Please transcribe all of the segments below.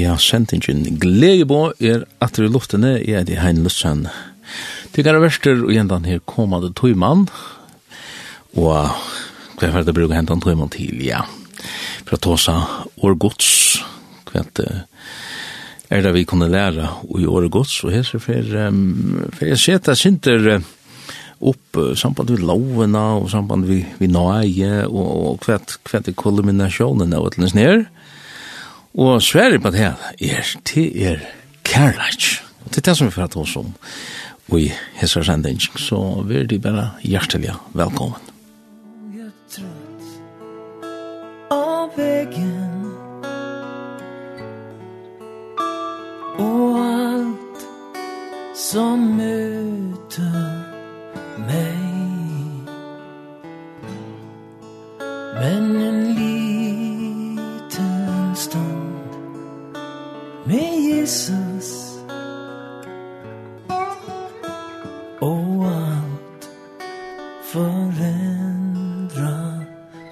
Ja, sentingen på er atter i luftene, er det Hein Lutzen. Det er verster og gjennom her kommande tøymann, og hva er det bruker hentan tøymann til, ja. For å ta seg årgods, hva er det vi kunne lære i årgods, og her for, um, for jeg ser at jeg synter upp samband við lovena og samband við við nøye og og kvætt kvætt kulminationen av atlas nær. Og svære på det er, til er kærleik. Det er det som vi får ta oss om. I hessar sending, så vi er de bare hjertelig velkommen. Jeg trøtt av veggen Og alt som møter meg Men en liten stund med Jesus. Og alt forendra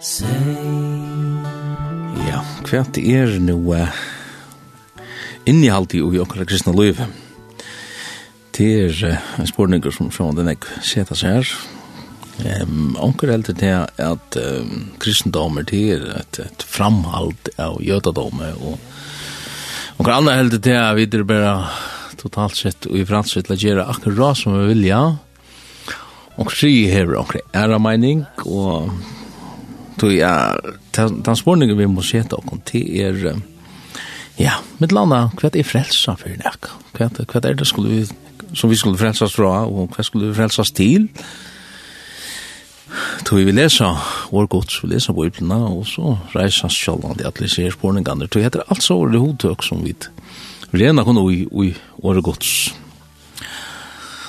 seg. Ja, kvärt er nå uh, innehalt i okkara kristna liv Det er uh, spurningar som sånn den ek seta seg her. Um, onker heldur til at um, kristendommer til er et, et framhald av jødadomme og Og hva andre heldig til at vi er bare totalt sett og i fransk til å gjøre akkurat som vi vil, ja. Og si hever er av mening, og tog ja, den spørningen vi må se til okkur til er, ja, mitt landa, hva er frelsa for nek? Hva er det skulle vi, som vi skulle frelsas fra, og hva skulle vi frelsas til? Hva Tog vi lesa vår gods, vi lesa bøyblina, og så reisa sjallan de atle sier spårningane. Tog heter alt så var det hodtøk som vi rena kunne ui, ui, vår gods.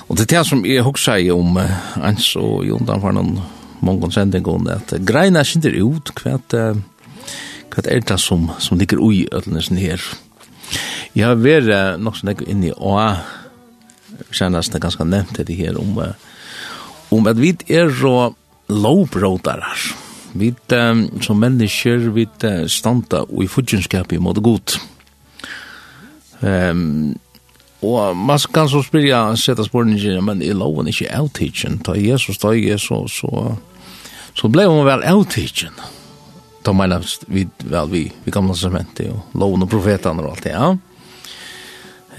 Og det er det som jeg hoksa i om ans og Jondan for noen mongon sendingon, at greina sinter ut hva hva er det som, som ligger ui ødelnesen her. Jeg har vært nok sånn inni åa, senast det ganske nevnt det her om om at vi er så lovbrotarar. Vi um, som mennesker, vi uh, standa og i fudgenskap i måte god. Um, og man kan så spyrja, setta spørningen, men er loven ikke avtidsen. Da Jesus da jeg så, så, så ble hun vel avtidsen. Da mener vi vel vi, vi gamle testamentet og loven og profetene og alt det, ja.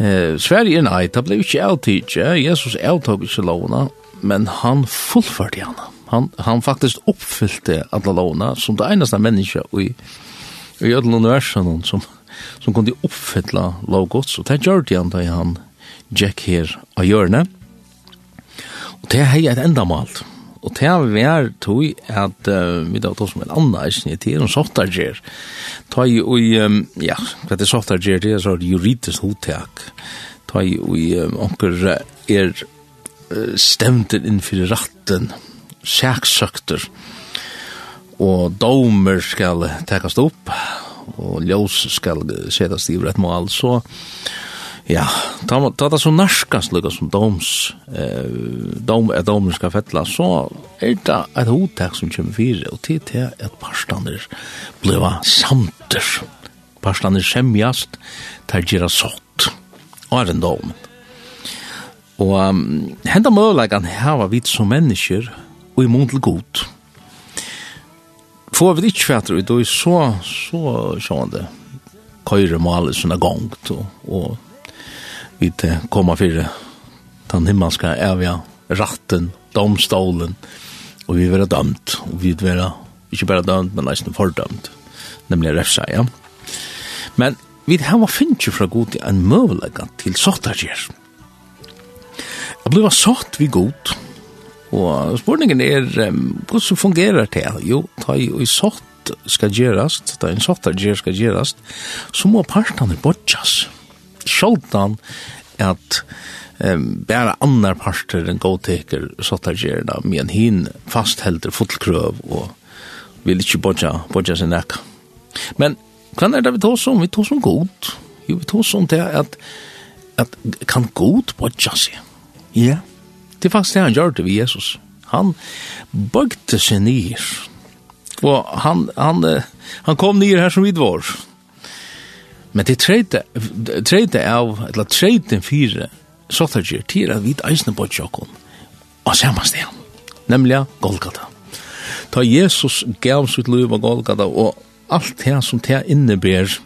Eh, Sverige er nei, det ble ikke avtidsen. Jesus avtog ikke lovene, men han fullførte henne. Ja han, han faktisk uppfyllde alla låna som det eneste människa i, i alla universum som, som kunde uppfylla logos och det gjorde han da han Jack här a hjørnet. och det är ett enda mål och det har vi tog at uh, vi da tog som en annan eisen i tiden, og sottarger. Ta i um, ja, hva det sottarger, det er så juridisk hotak. Ta i um, onker er uh, in innfyrir ratten, sæksøkter. og domer skal tekast opp, og ljós skal setast i rett mål, så ja, ta, ta det så narskast lukka som doms, eh, dom, er domer skal fettla, så er det et hotek som kommer fire, og tid til at parstander bleva samter. Parstander semjast, tar gira sott, og er en domen. Og um, henda mølagan hava vit som mennesker, og i mån til god. Får vi ikke fætter ut, og så, så sånn det, køyre maler sånne gongt, og, og vi kommer for den himmelske evige ratten, domstolen, og vi vera dømt, og vi vera ikke bare dømt, men nesten fordømt, nemlig refsa, ja. Men vi hava finnst jo fra god en møvelega til sottargjer. Jeg blei var sott vi god, Og spurningen er, hvordan fungerer det? Jo, ta i, i sort skal gjerast, da en sort gjer skal gjerast, så må partene bortjas. Sjoldan at um, bare andre parter enn godteker sort gjer da, men hin fasthelder fullkrøv og vil ikke bortja, bortja sin ekka. Men hva er det vi tås om? Vi tås om god. Jo, vi tås om det at, at kan god bortja seg. Ja. Yeah. Det er faktisk det han gjør det ved Jesus. Han bøgte seg nyr. Og han, han, han kom nyr her som vi var. Men det treyte, treyte av, eller treyte fire så sottergjør til at vi eisne på tjokken og samme sted, nemlig Golgata. Ta Jesus gav sitt liv av Golgata og alt det som det innebærer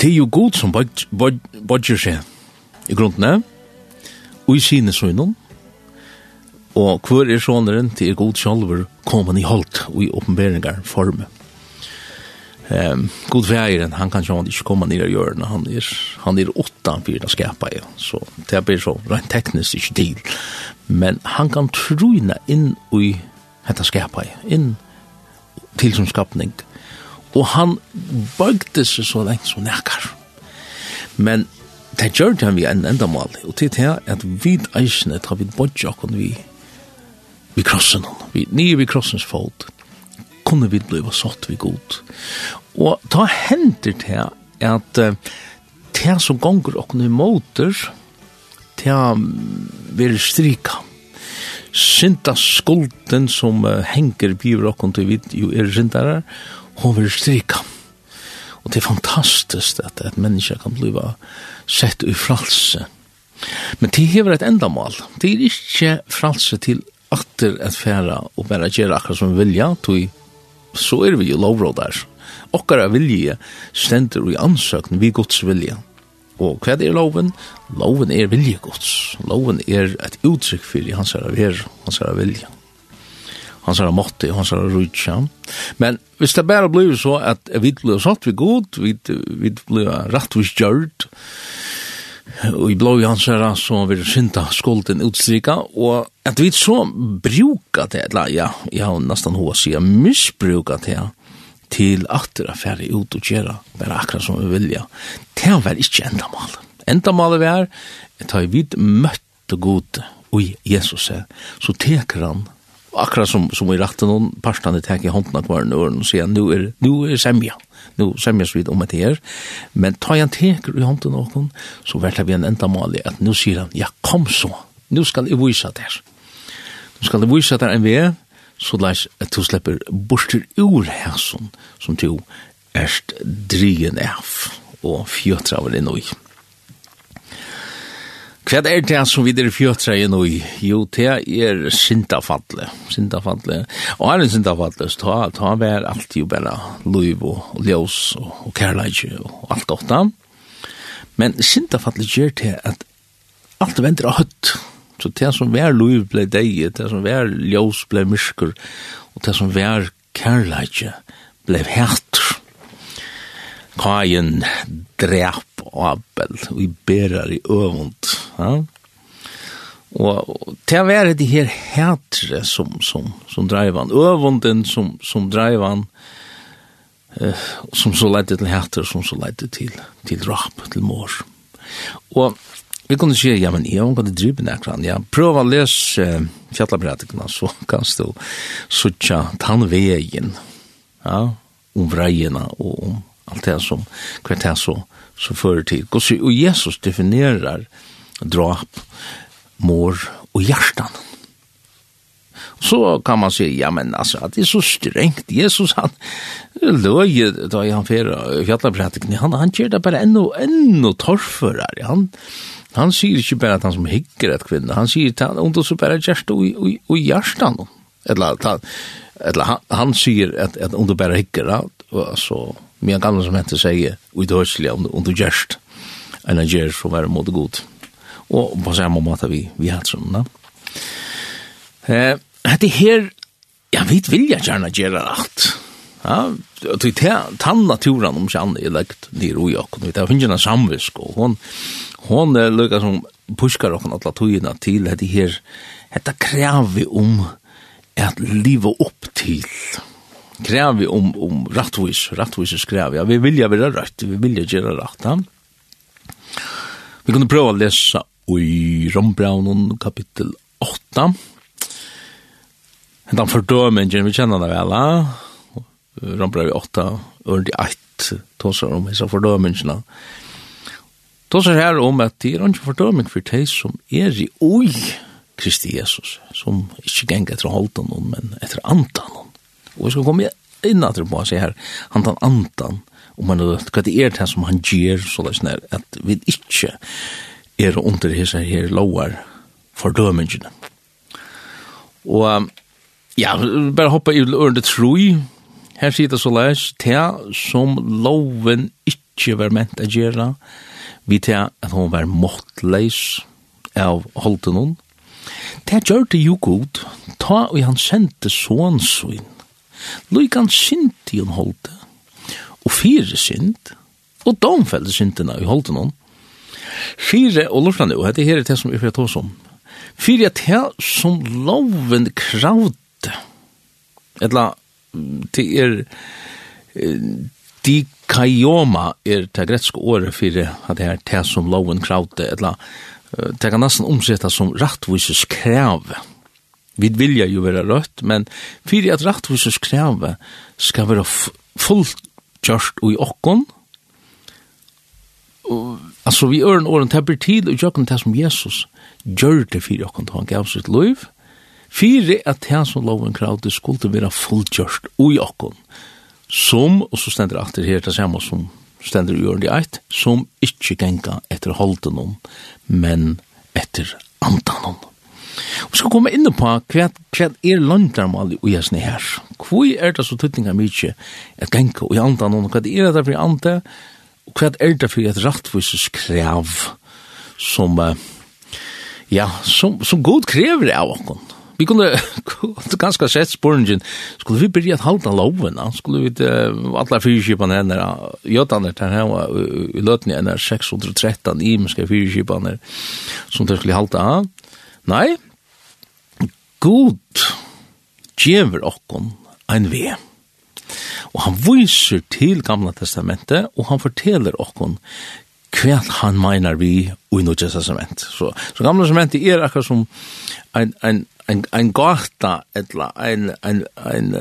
er jo god som bodger seg i grunden, i sine sønnen, og hver er sånneren til er god sjolver kommer i holdt og i oppenberingar forme. Um, god veieren, han kan sjåan ikke komme ned i hjørnet, han er, han er åtta han fyrir å skapa, ja. så det blir så rent teknisk ikke til, men han kan truna inn i hetta skapa, inn til som skapning, og han bøgde seg så lenge som nekkar. Men det gjør det vi en enda mål, og til det at vi eisene tar vi bodja kun vi vi krossen hon, vi nye vi krossens fot, kunne vi bli satt vi god. Og ta hender til at uh, det som gonger okken i måter, det vil strika. Sinta skulden som uh, henger biver okken til vi jo er sintare, hon vil strika. Og det er fantastisk at et menneske kan bli sett i fralse. Men det hever et endamål. Det er ikke fralse til atter et færa og bare gjøre akkurat som vilja, tog så er vi jo lovrådar. Okkara vilje stender i ansøkn vi gods vilja. Og hva er loven? Loven er viljegods. Loven er et uttrykk for hans herre ver, hans herre vilja han sa måtte, han sa rutsa. Men hvis det bare blir så at vi blir satt vi god, vi, vi ble rettvis gjørt, og i blå i hans her, så vil synda skolden utstrika, og at vi så bruka det, eller ja, jeg har nesten hva sier, misbruka det, til at det er ferdig ut og gjøre, bare akkurat som vi vilja. Det var ikke endamål. Endamålet var, jeg tar vidt møtte god, og Jesus er, så teker han akkurat som, som vi ratten noen parstene tek i hånden av hver og sier nu er, nu er semja. Nu semja svid om det her. Men ta en teker i hånden av noen så verkar vi en enda mal at nu sier han ja kom så, nu skal jeg vise der. Nu skal jeg vise der en vei så leis at du slipper borster ur hæsson som du erst drigen av og fjötra av det nøy. Hva er det som vi der fjötra i nå? Jo, det er sintafalle. Sintafalle. Og er det sintafalle, så ta, ta vær alt jo bare loiv og ljós og, og kærleidje og alt åtta. Men sintafalle gjør det at alt venter av høtt. Så det som vær loiv ble deg, det som vær ljós ble myrskur, og det som vær kærleidje ble hættur. Kajen drep Abel og vi berar i øvund. Ja? Og til å være det her hætre som, som, som dreiv han, øvunden som, som dreiv han, eh, som så leidde til hætre, som så leidde til, til rap, til mor. Og vi kunne si, ja, men jeg kunne drive nekran, ja, prøv å lese uh, fjallabratikna, så kan du sutja tannvegen, ja, om vreina og om allt det som kvart här så så förr tid. Och så och Jesus definierar drap, mor och hjärtan. Så kan man säga, ja men alltså att det är så strängt. Jesus han löje då han för fjällaprätiken. Han, han gör det bara ännu, ännu torrförare. Han, han sier ikke bare at han som hikker et kvinne, han sier at han under så bare gjerst og gjerstan. Eller, eller han, han sier at, at under bare hikker, altså, Men jeg gammal som hette seg i dødselig om om du gjerst enn jeg gjør for å være måte god. Og på samme måte vi vi hatt sånn. da eh, det her ja, vi jeg gjerne gjøre alt ja, og til tann naturen om kjann er lagt nir ui okkur vi tar finnes en samvisk og hon hon er lukka som puskar okkur atla togina til det her dette krever om at livet opp til hette krev om, om rättvis rättvis skrev ja, vi vill ju vara rätt vi vill ju göra rätt ja. Vi kunde prova å lese i Rombraunen kapitel 8. Hentan fordømingen, vi känner det väl, ja. Rombraunen 8, ørndi 1, tosar om hessa fordømingene. Tosar her om at det er ikke fordøming for de som er i oi Kristi Jesus, som ikke ganger etter holden, men etter andan, Og jeg skal komme inn at det på seg her, han tar andan, og man vet hva det er det som han gjør, så det er at vi ikke er under disse her lovar fordømingene. Og ja, bare hoppa i ørende troi, her sier det så leis, te som loven ikke var ment å gjøre, vi te at hun var måttleis av holden hun, Det gjør det jo god, ta og han sendte sånn sånn, Luikan sint i hun holdt, og fire sint, og domfelle sintina i holdt noen. Fire, og lortan nu, hette her er det som vi fyrir tås om. Fire er det som loven kravde, etla, det er, de kajoma er det gretske året fire, at det er det som loven kravde, etla, det kan nesten omsetta som rattvises kravet vi vilja jo være rødt, men fyrir at rettvises kreve skal være fullt gjørst i okkon, altså vi øren åren tepper tid og gjøkken det som Jesus gjør det fyrir okkon til han gav sitt liv, fyrir at det som loven kravde skulle være fullt gjørst i okkon, som, og så stender at det her til samme som stender i øren i eit, som ikkje genga etter holden om, men etter andan om. Vi skal komme inn på hva, hva er landarmal i jasne her. Hvor er det så tydninga mykje at genka og i andan og hva er det for anta? og hva er det for et rattvises krav som ja, som, som god krever av okkon. Vi kunne ganske sett spørningen, skulle vi byrja at halda loven, skulle vi uh, alle fyrkipan henne, jötaner til henne i løtene henne 613 imenske fyrkipan som de skulle halda av, Nei, god djever okkon ein ve. Og han viser til Gamla Testamentet, og han forteller okkon hva han meiner vi i noe Testament. Så, så Gamla Testamentet er akkurat som ein, ein, ein, ein gata, etla, ein, ein, ein,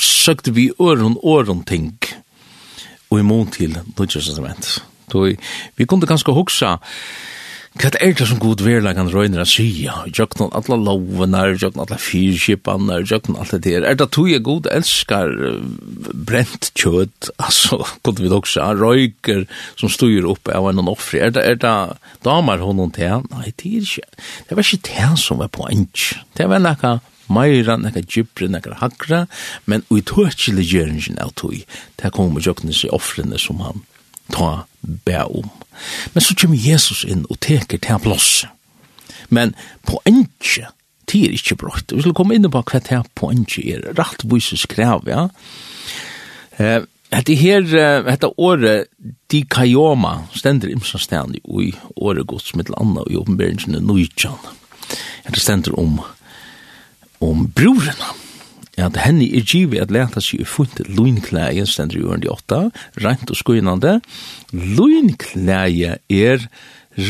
søkte vi øren, øren ting, og imot til Nødja Testament. Så vi, vi kunne ganske hoksa, Hva er det som god verleggen røyner å sija? Jøkken alle lovene, jøkken alle fyrkjipene, jøkken alt det Er det tog jeg god elskar brent kjøtt, altså, kunne vi også, røyker som styr oppe av en offre. Er det, er det damer hun til? Nei, det er ikke. Det var ikke det som var poenk. Det var nekka meira, nekka djupre, nekka hakra, men ui tøtjelig gjøringen av tog, det kom med jøkken i offrene som han tar bæ om. Men så kommer Jesus inn og teker til plass. Men på enkje, tid er ikke brått. Vi skal komme inn på hva det på enkje er. Rattvises krev, ja. Eh, Hette her, hette året, de kajoma, stender imsa stand i året gods mittel anna og i åpenberingsene nøytjan. Hette stender om, om brorena at henne er givet at leta seg i funnet loinklæje, stender i øren de åtta, rent og skuinande. Loinklæje er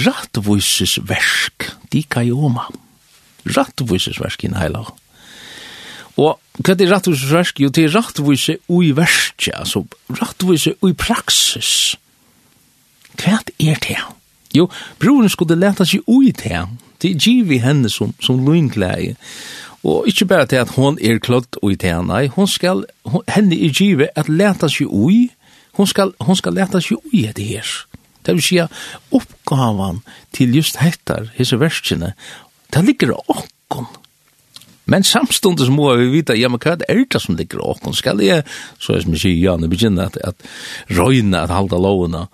rattvises versk, de kajoma. Rattvises versk i heilag. Og hva er rattvises versk? Jo, det er rattvise ui versk, altså rattvise ui praksis. Hva er det? Jo, broren skulle leta seg ui det. Det er givet henne som, som loinklæje. Og ikkje berre til at hon er klødd og i tena, hon skal, hon, henne er give at leta seg ui, hon skal, hon skal leta seg ui etter her. Det vil sija, oppgavan til just hettar, hese verskene, det ligger okkon. Men samstundes må vi vita, ja, men hva er det som ligger okkon? Skal jeg, så er som jeg sier, ja, nu begynner at, at røyna, at halda lovina,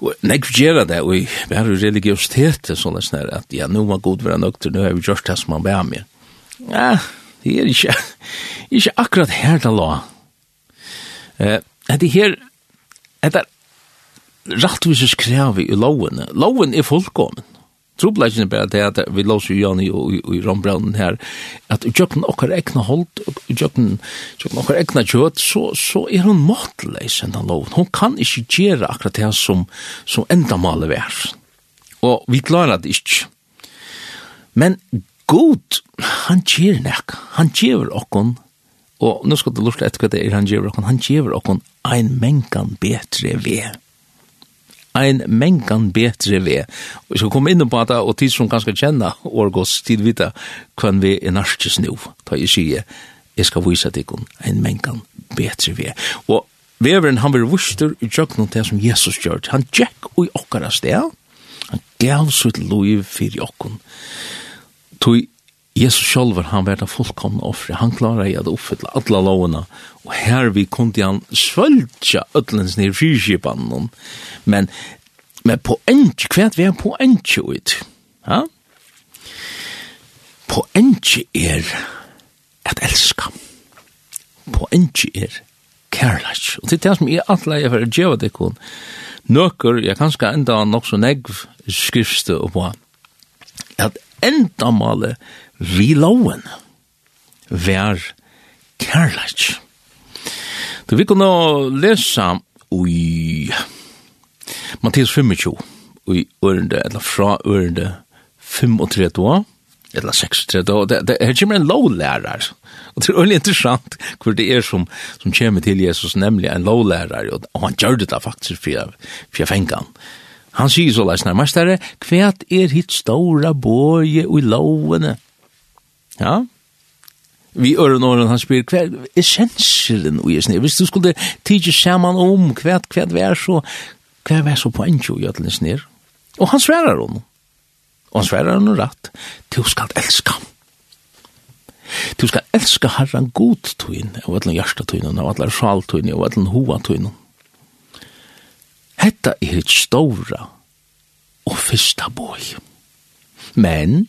Og nek vi gjerra det, og vi har jo religiøsitet, sånn at ja, nu må god være nøkter, nu har vi gjort det som man ber med. Ja, det er ikke, ikke akkurat her til la. Eh, det her, det er rettvis skrev i loven. Loven er fullkommen. Trobladjen er bare det at vi låser Jani og, i, og Rombranden her, at i jøkken okkar egna holdt, i jøkken, jøkken okkar egna kjøtt, så, så er hun måtleis enn den loven. Hun kan ikke gjøre akkurat det som, som enda maler vær. Og vi klarer det ikke. Men god, han gjør nek, han gjør okkon, og nå skal du lortet etter hva det er han gjør okkon, han gjør okkon ein mengan betre ve. Ein mengan betre ve. Og jeg skal komme inn på det, og tid som kan ganske kjenner Årgås tid vita, hva vi er narskis nu, da jeg sier, jeg skal vise deg ein mengan betre ve. Og veveren han vil vuster i tjøkken til som Jesus gjør, han tjekk og i okkara sted, han gav sitt lov fyrir okkon. Tui Jesus sjálfur, han verða fullkomna offri, Han klara i at uppfylla alla lovuna, og her vi kundi han svölja öllens nir fyrkipannen. Men, men på enki, kvärt vi er på enki tjuit. Ja? På enki er at elska, På enki er kärlek. og det är det som är alla jag för att göra det kun. Nöker, enda nog så negv skrifste og på at endamale vi loven vær kærlach Du vi kunne lesa ui Mattias 25 ui ørende, eller fra ørende 35 år, eller 36 år, det, det, her kommer en lovlærer, og det er veldig interessant hvor det er som, som kommer til Jesus, nemlig en lovlærer, og han gjør det da faktisk for jeg, for jeg han. Han sier så leisner, mestare, kvæt er hitt stora bøye og lovene. Ja, vi ør når han spyr, kvar er essensjelen og jesne? Hvis du skulle tige saman om kvar kvar vær så, kvar vær så poengjo i ætlen snir? Og han sverar hon. Og han sverar hon rett. Du skal elska. Du skal elska Herren god tøyn, og allan hjarta tøyn, og allan sjal tøyn, og allan hova tøyn. Hetta er hitt stóra og fyrsta boi. Men,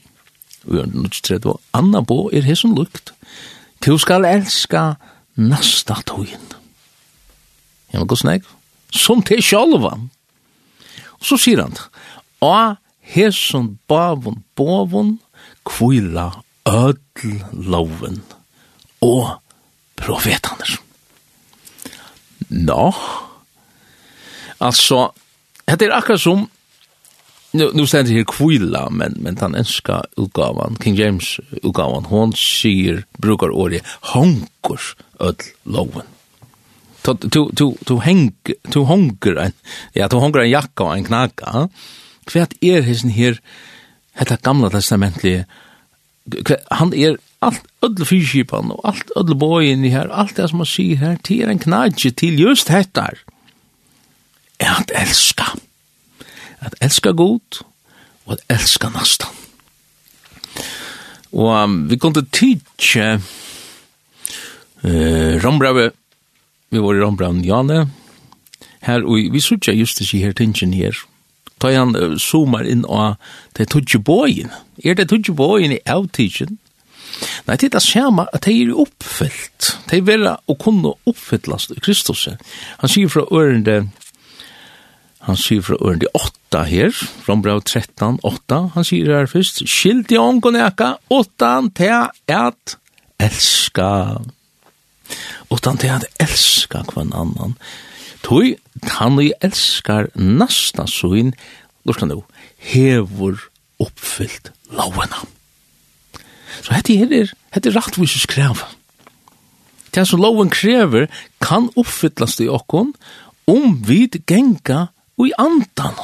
og jeg nødt og anna bo er hesson lukt. Tu skal elska nasta tøyen. Ja, men gå nek, som til sjálvan. Og så sier han, a hesson bavun bovon kvila ödl loven og profetaner. Nå, no. Altså, det er akkurat som nu nu ständ här kvilla men men han enska utgavan King James utgavan hon sier brukar ordet honkers öll loven to to to tu, hang to honker en, ja to honker en jakka og ein knakka kvært er hesen her hetta gamla testamentli? Han er alt öll fyskipan og alt öll boyin her allt det som man sier her til en knakki til just hettar er at elska. At elska god, og at elska nastan. Og um, vi kunne tidsje uh, Rombrave, vi var i Rombrave Jane, her, og vi sutja just det her tingen her, ta han uh, zoomar inn og det er tudje bojen. Er det tudje bojen i avtidgen? Nei, det er det samme at de er oppfyllt. De er vera å kunne oppfyllast i Kristus. Han sier fra ørende, Han sier fra ørende 8 her, fra brev 13, 8, han sier her først, skilt i ångon eka, åttan til at elska. Åttan til at elska kvann annan. Toi, han og elskar nasta suin, lortan du, hevur oppfyllt lovena. Så hette her er, hette rattvises krev. Det som loven krever, kan oppfyllast i okkon, om vi genga og i andan.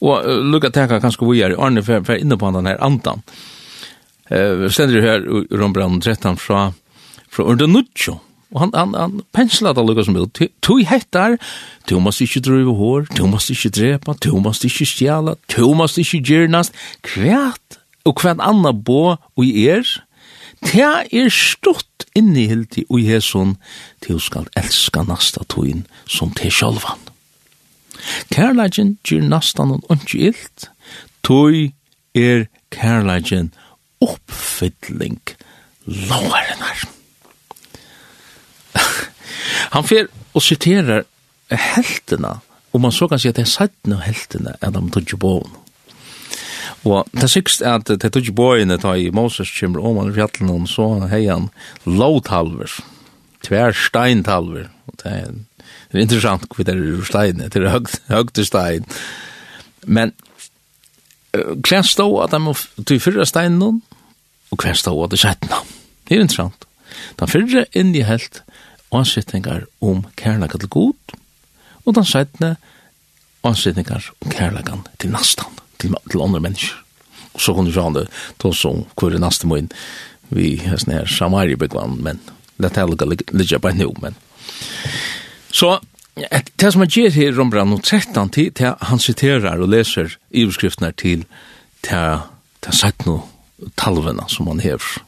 Og uh, lukka teka kanskje vi er, i Arne for, for inne på den her andan. Uh, stender her i Rombrand 13 fra, fra Ordenuccio. Og han, han, han penslet det lukka som ut. Tui hettar, tu måst ikkje drive hår, tu måst ikkje drepa, tu måst ikkje stjala, tu måst ikkje gjernast. Kvært og kvært anna bo og i er, Ta er stort inni hildi og i hesun, til skal elska nasta tuin som til sjálfan. Kærleikin gyr nastan og ondki illt, tøy er kærleikin oppfylling lovarenar. Han fer og siterar heltina, og man så kan si at det er sættene og heltina er de tog boen. Og det sykst er at det tøtje boene tar i Moses kymmer om han i fjallen, og så hei han lovtalver, tversteintalver, og det er det er interessant hva det er stein, det er høgt högt stein. Men hva stå at de må til fyrre stein noen, og hva stå at de sjettene. Det er interessant. Den fyrre inn i helt ansettingar om kærlega til god, og den sjettene ansettingar om kærlega til nastan, til, til andre mennesker. Og så kunne vi sjående, to som kvar er naste må inn, vi er sånn her samari men det er ikke bare men Så det som han gjør her i Rombran 13 til, til han siterer og leser iverskriftene til til, til noe talvene som han hever.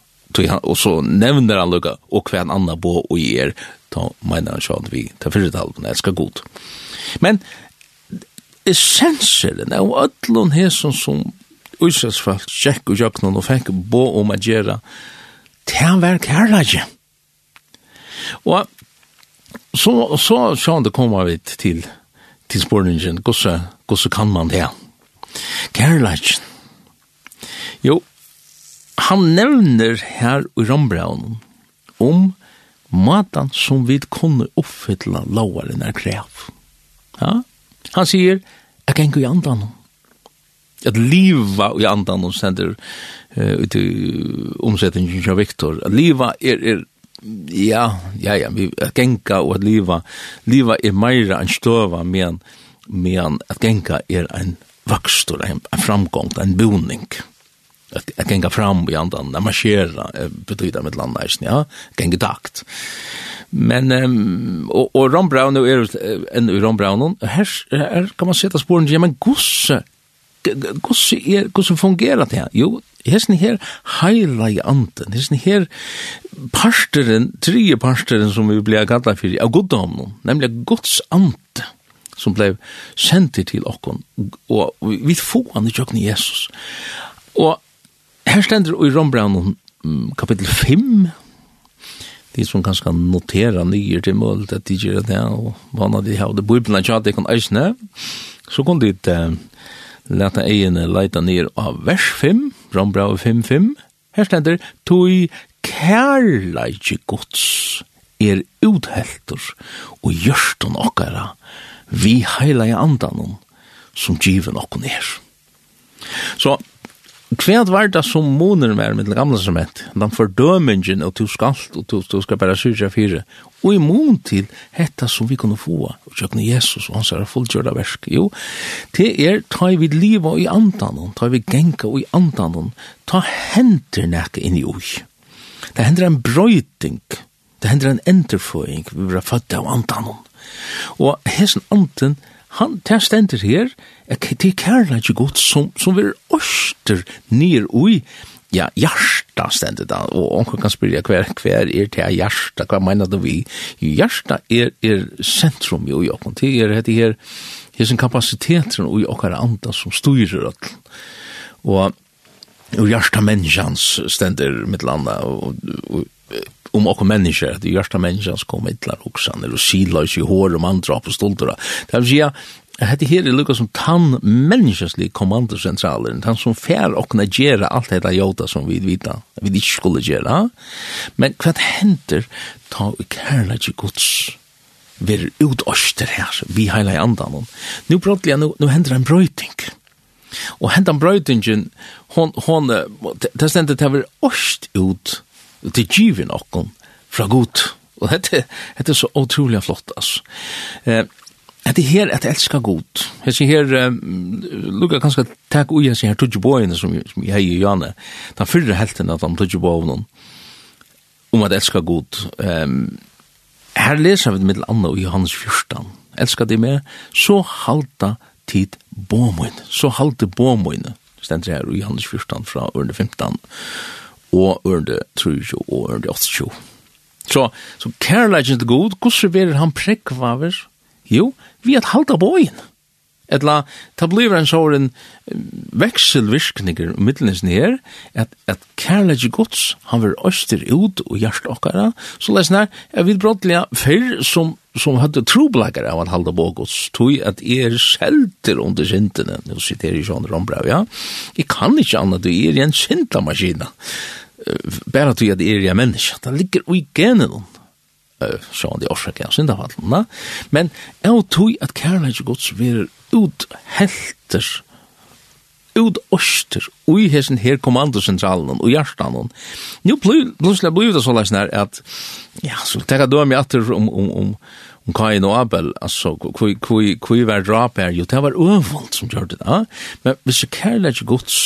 Og så nevner han lukka og hver annan bo og er, da mener han sånn vi til fyrre talvene, jeg skal god. Men essenseren av öllun hesson som Israelsfalt tjekk og jøknon og fikk bo om a til han var kærlage. Og så, så så det kommer vi til, til sporningen gosse gosse kan man det? Kærleitjen. Jo, han nevner her i Rombraun om matan som vi kunne oppfylla lovaren er krev. Ja? Han sier, jeg kan ikke i andan At liva i andan om sender uh, ut i omsetningen av Viktor. At liva er, er ja, ja, ja, vi at genka og at liva, liva er meira enn støva, men, men at genka er en vakstor, en, en framgång, en boning. At, at genka fram i andan, at marschera, betyda med landeisen, ja, genka takt. Men, um, og, og Ron Brown, er, en i Ron Brown, her, her kan man sette sporen, ja, men gosse, hvordan er, hvordan fungerer det? Jo, hesten her heila i anten hesten her parsteren, tre parsteren som vi ble gata fyrir, av goddomnen, nemlig gods ante, som ble sendt til okkon, og vi får han i tjokken Jesus. Og her stender i Rombraunen kapittel 5, de som kanskje notera nyer til mål, at de gjør det, og vana de har det. Bøybna tjata, de kan eisne, så kan de leta egene leita ned av vers 5, Rombrau 5.5. Her stender, tog kærleiki gods er uthelter og gjørstun okkara vi heilige andanon som given okkon er. Så kvært var det som moner mer med det gamle som het. Den fordømingen, og du skal, og du, du skal bare syrja fire. Og i mån til hetta som vi kunne få, og kjøkne Jesus, og han sier fullgjørt av versk. Jo, det er, ta vi liva i andan, ta vi genka i andan, ta henter nek inn i ui. Det hender en brøyting, det hender en enterføying, vi blir født av andan. Og hessen andan, han, det stender her, det er kærleik godt som, som vil orster nir ui, ja, hjärsta stendet da, og onker kan spyrja hver, hver er det hjärsta, hva meina du vi? Hjärsta er, er sentrum jo i okken, det er det her, hessen kapaciteten og i okkar anda som styrer öll. Og, og hjärsta menneskans stender mitt landa, og, og, om okkur mennesker, det hjärsta menneskans kom mittlar hoksaner og siløys i hår og mandra på stoltora. Det vil si, hette her er lukka som tann menneskeslig kommandosentralen, tann som fær okna gjerra alt heta jota som vi vita, vi ikke skulle gjerra. men hva hender ta i kærla gods ver ut oster her, vi heila i andan. Nu brottelig, nu, nu hender en brøyting. Og hendan brøytingen, hon, hon, det stendet til å være ost ut til givin okkon fra god. Og dette, dette er så utrolig flott, altså. Eh, at det her at elska god. Jeg sier her, um, lukka kanskje takk ui, jeg sier her tudje boiene som, som jeg i Jane, den fyrre helten at han tudje boiene, om at elska god. Um, her leser vi det middel anna i Johannes 14. Elska det med, så halta tid bomoin, så halta bomoin, stendt her i Johannes 14 fra ørende 15, og ørende 3 og ørende 8 Så, så kærleikken til god, hvordan verer han prekvaver, Jo, vi at halda boin. Etla, ta blir en såren vekselvirkninger middelen her, at, at kærleik gods, han vil øster ut og hjert okkara, så lesen her, jeg vil brottliga fyrr som, som hadde troblagare av at halda bo gods, tog at er selter under sintene, nå sitter jeg i sånn rombrev, ja, jeg kan ikke anna, du er i en syndamaskina, bare tog at er i en menneska, det ligger ui genen, så han de årsaken av da. Men jeg tog at kærlighet gods verer ut helter, ut åster, ui hessen her kommandosentralen og hjertan. Nå plutselig blir det så leis nær at, ja, så tenker du om jeg atter om, om, om, om Kain og Abel, altså, hvor var drap er, jo, det var øvult som gjør det, ja. Men hvis kærlighet gods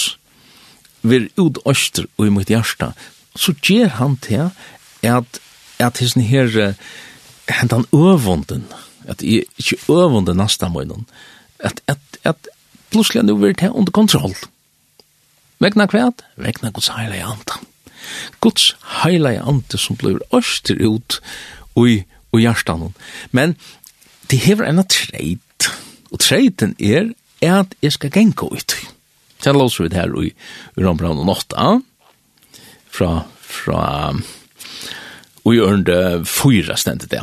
verer ut åster og imot hjertan, så gjør han til at at hissen her hentan øvunden, at jeg ikke øvunden næsta møynen, at, at, at plutselig nu vil det under kontroll. Vegna kvæt, vegna Guds heilige anta. Guds heilige anta som blir øster ut ui, ui hjertan. Men det hever enn treit, og treiten er at jeg skal genka ut. Så låser vi det her i ui Rambrand og Nåtta, fra, fra, og i ørende fyra stendet det.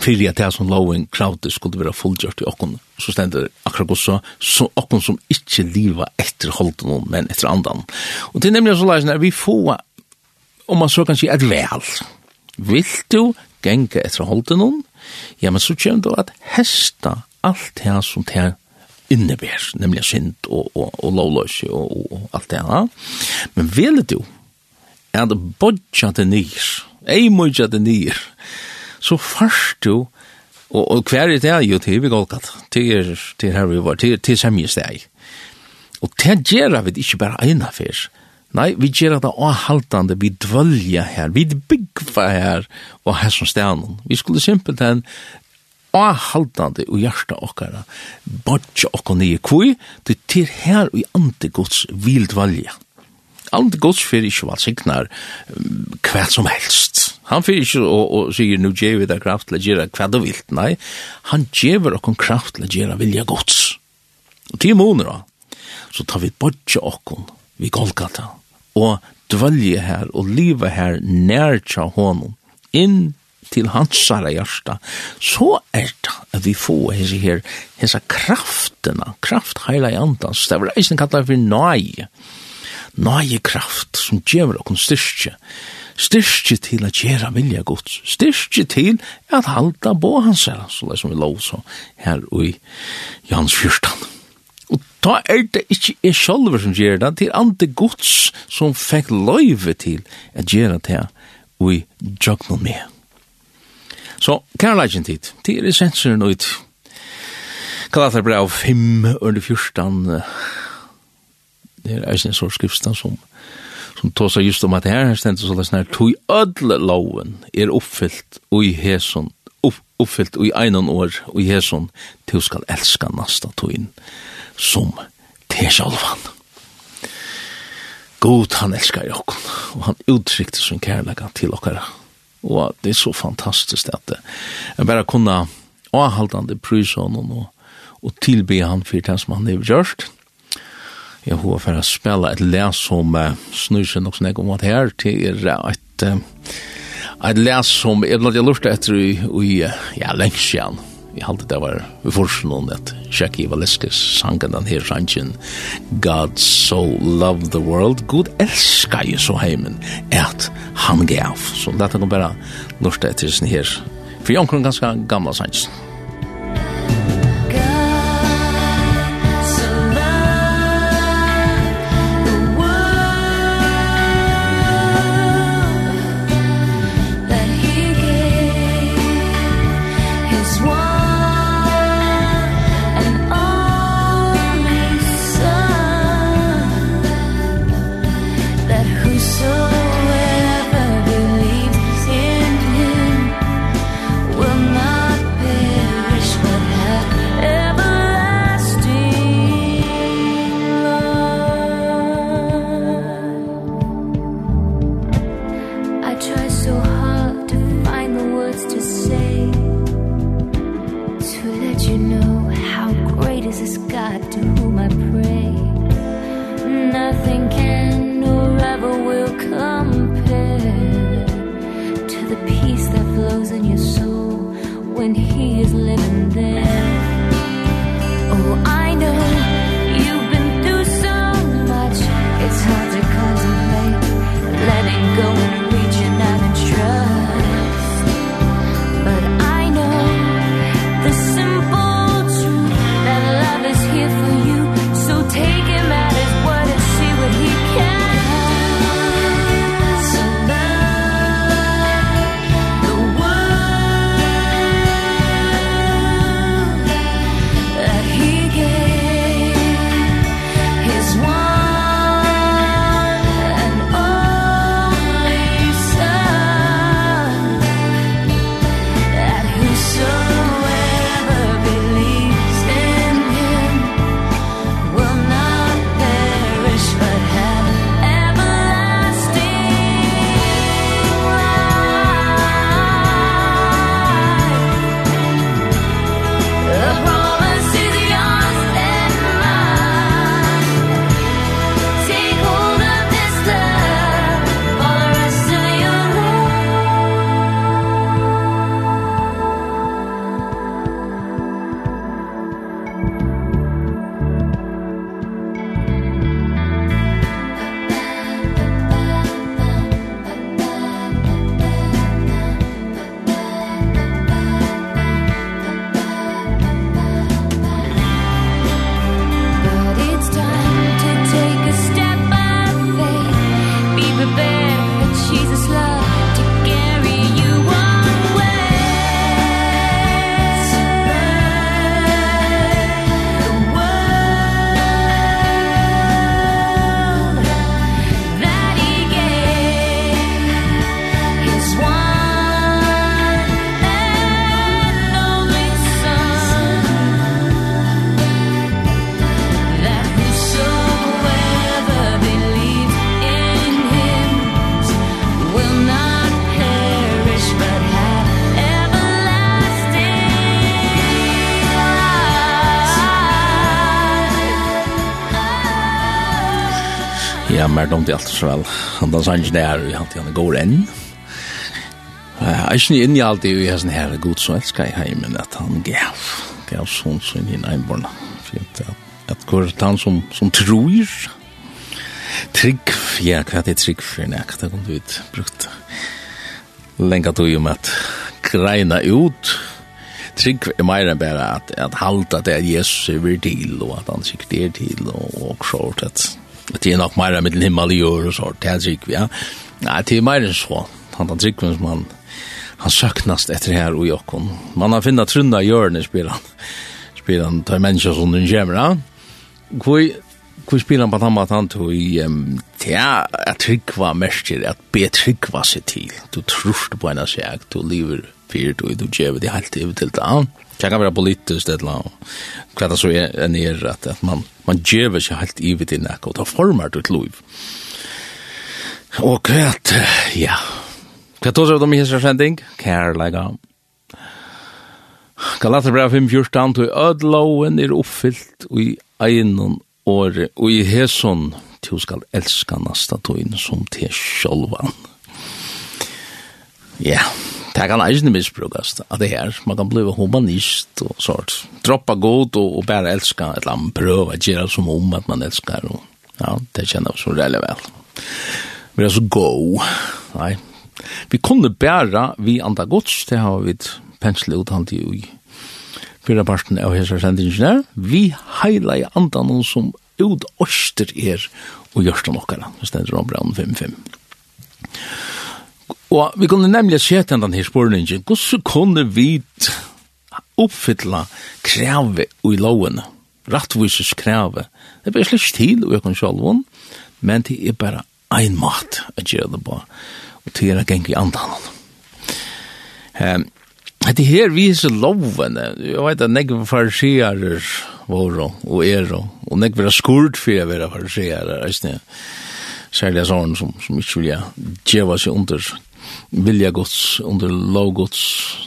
Fyrir at det som loven kravde skulle være fullgjørt i okkon, så stendet akkurat godt så, så okken som ikkje liva etter holden, men etter andan. Og det er nemlig så leisende, vi får, om man så kan si, et vel. Vil du genga etter holden, ja, men så kjem du at hesta alt det som det innebär, nemlig synd og, og, og lovløs og, og, og alt det här. Men vil du, är det bodja det nyr, ei mykja det nyr. så først du, og, og hver er det jo til vi golgat, til, til her vi var, til, til semje steg. Og det gjør vi ikke bare eina fyr, nei, vi gjør det avhaltande, vi dvølja her, vi byggva her, og her som stenen. Vi skulle simpelthen avhaltande og hjarta okkara, bodja okkara nye kvui, til her og i ante gods. Alt gods fyrir ikkje valsignar hva som helst. Han fyrir ikkje og, og sier nu djevi da kraft til å gjera hva du vilt, nei. Han djever okon kraft til å gjera vilja gods. Og ti måneder da, så tar vi bodja okon vi Golgata og dvølje her og liva her nær tja honom inn til hans sara hjärsta, så er det at vi får hese her, hese kraftena, kraft heila i andans, det var eisen kallar for nai, nøye kraft som gjør okkur styrke, styrke til at gjøre vilja gods, styrke til at halda bo hans her, så det som vi lov så her i Jans 14. Og da er det ikke jeg selv som gjør det, til andre gods som fikk løyve til at gjøre det her og i jøgna med. Så, kærleikjen tid, til essensen ut, Galaterbrev 5, under 14, det er eisen sår skriftstan som som tåsar just om at her her stendt så her tog ödle loven er oppfyllt ui heson upp, oppfyllt ui einan år ui heson til skal elska nasta togin som til sjalvan God han elskar jokken og han uttrykte sin kærlega til okkara. Og det er så fantastisk at jeg bare kunne avhaldande prysa honom og, og tilbe han for det som han har gjort jeg har for å spille et les som uh, snur seg nok sånn om at her til er et uh, et les som jeg ble lurt etter i, i ja, lengst igjen jeg halte det var vi forstår noen at Jackie Valeskes sangen den her sangen God so loved the world. God elskar jo så heimen at han gav. Så dette kan bare lurt etter sin her. For jeg omkring ganske gamla sangen come. domte alt så vel. Han dans han der, han han går enn. Jeg er ikke inne i alt det vi har sånn her god så elsker jeg hei, men at han gav, gav sånn sånn i neiborna. Fint, at det han som, som tror, trygg, ja, hva er trygg for en ekta, det kunne du ut brukt lenga tog om at greina ut, trygg er mer enn bare at, at halda det at Jesus er til, og at han sikkert er til, og, og klart at det er nok mer med den himmel i år og så, det er trygg, ja. Nei, det er mer enn så. Han er trygg, som han, han søknast etter her og jokken. Man har finnet trunda i hjørnet, spiller han. Spiller han, tar mennesker som den kommer, ja. Hvor, hvor spyr han på den måten han tog i, um, det er at tryggva mest til, at be trygg var seg til. Du tror på en av seg, du lever fyrt, og du gjør det helt til det, ja kan vara politiskt det la. Klart så är en är att att man man ger sig helt i vid i näck och då formar det ett liv. Och kvart ja. Kvart då så de här sending care like brev Galaterbrev 5:14 til ödloven er uppfyllt i egnon året, og i hesson til skal elska nasta tøyn som til sjolvan. Ja. Yeah. Det kan eisen misbrukast av det her. Man kan bli humanist og sånt. Droppa god og, og bare elska et eller annet prøve å gjøre som om at man elskar. Og, ja, det kjenner vi så veldig vel. Vi er så go. Nei. Vi kunne bæra vi andre gods, det har vi penslet ut han til i fyra parten av hese sendingen her. Vi heila i andre noen som ut åster er og gjørst om okkara. Det stender om brann 5-5. Og vi kunne nemlig se til denne spørningen, hvordan kunne vi oppfylla kreve i loven, rettvises kreve? Det blir slik til å øke sjalvån, men det er bare ein mat å gjøre det på, og til å gjenge i andan. Um, det her viser loven, jeg vet at negve farsier våre og er, og negve er skurt for jeg være farsier, jeg vet særlig sånn som, som ikke vil djeva seg under vilja gods, under lovgods,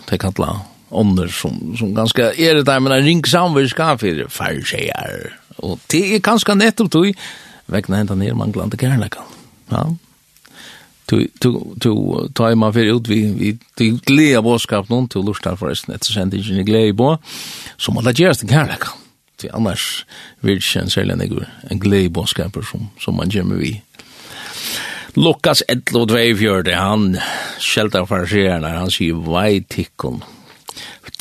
det kalla ånder som, som ganske er det der, men en ring samverska for farsejer. Og det er ganske nettopp tog, vekna hentan ned manglande kærlekan. Ja, Tu tu tu ta man för ut vi vi till glea boskap någon till lustar förresten ett sent ingen glädje på som alla gärst kan lägga till annars vill känns eller en glädje boskap som som man gör med vi Lukas 11.24, han skjelter farisererne, han sier vei tikkun,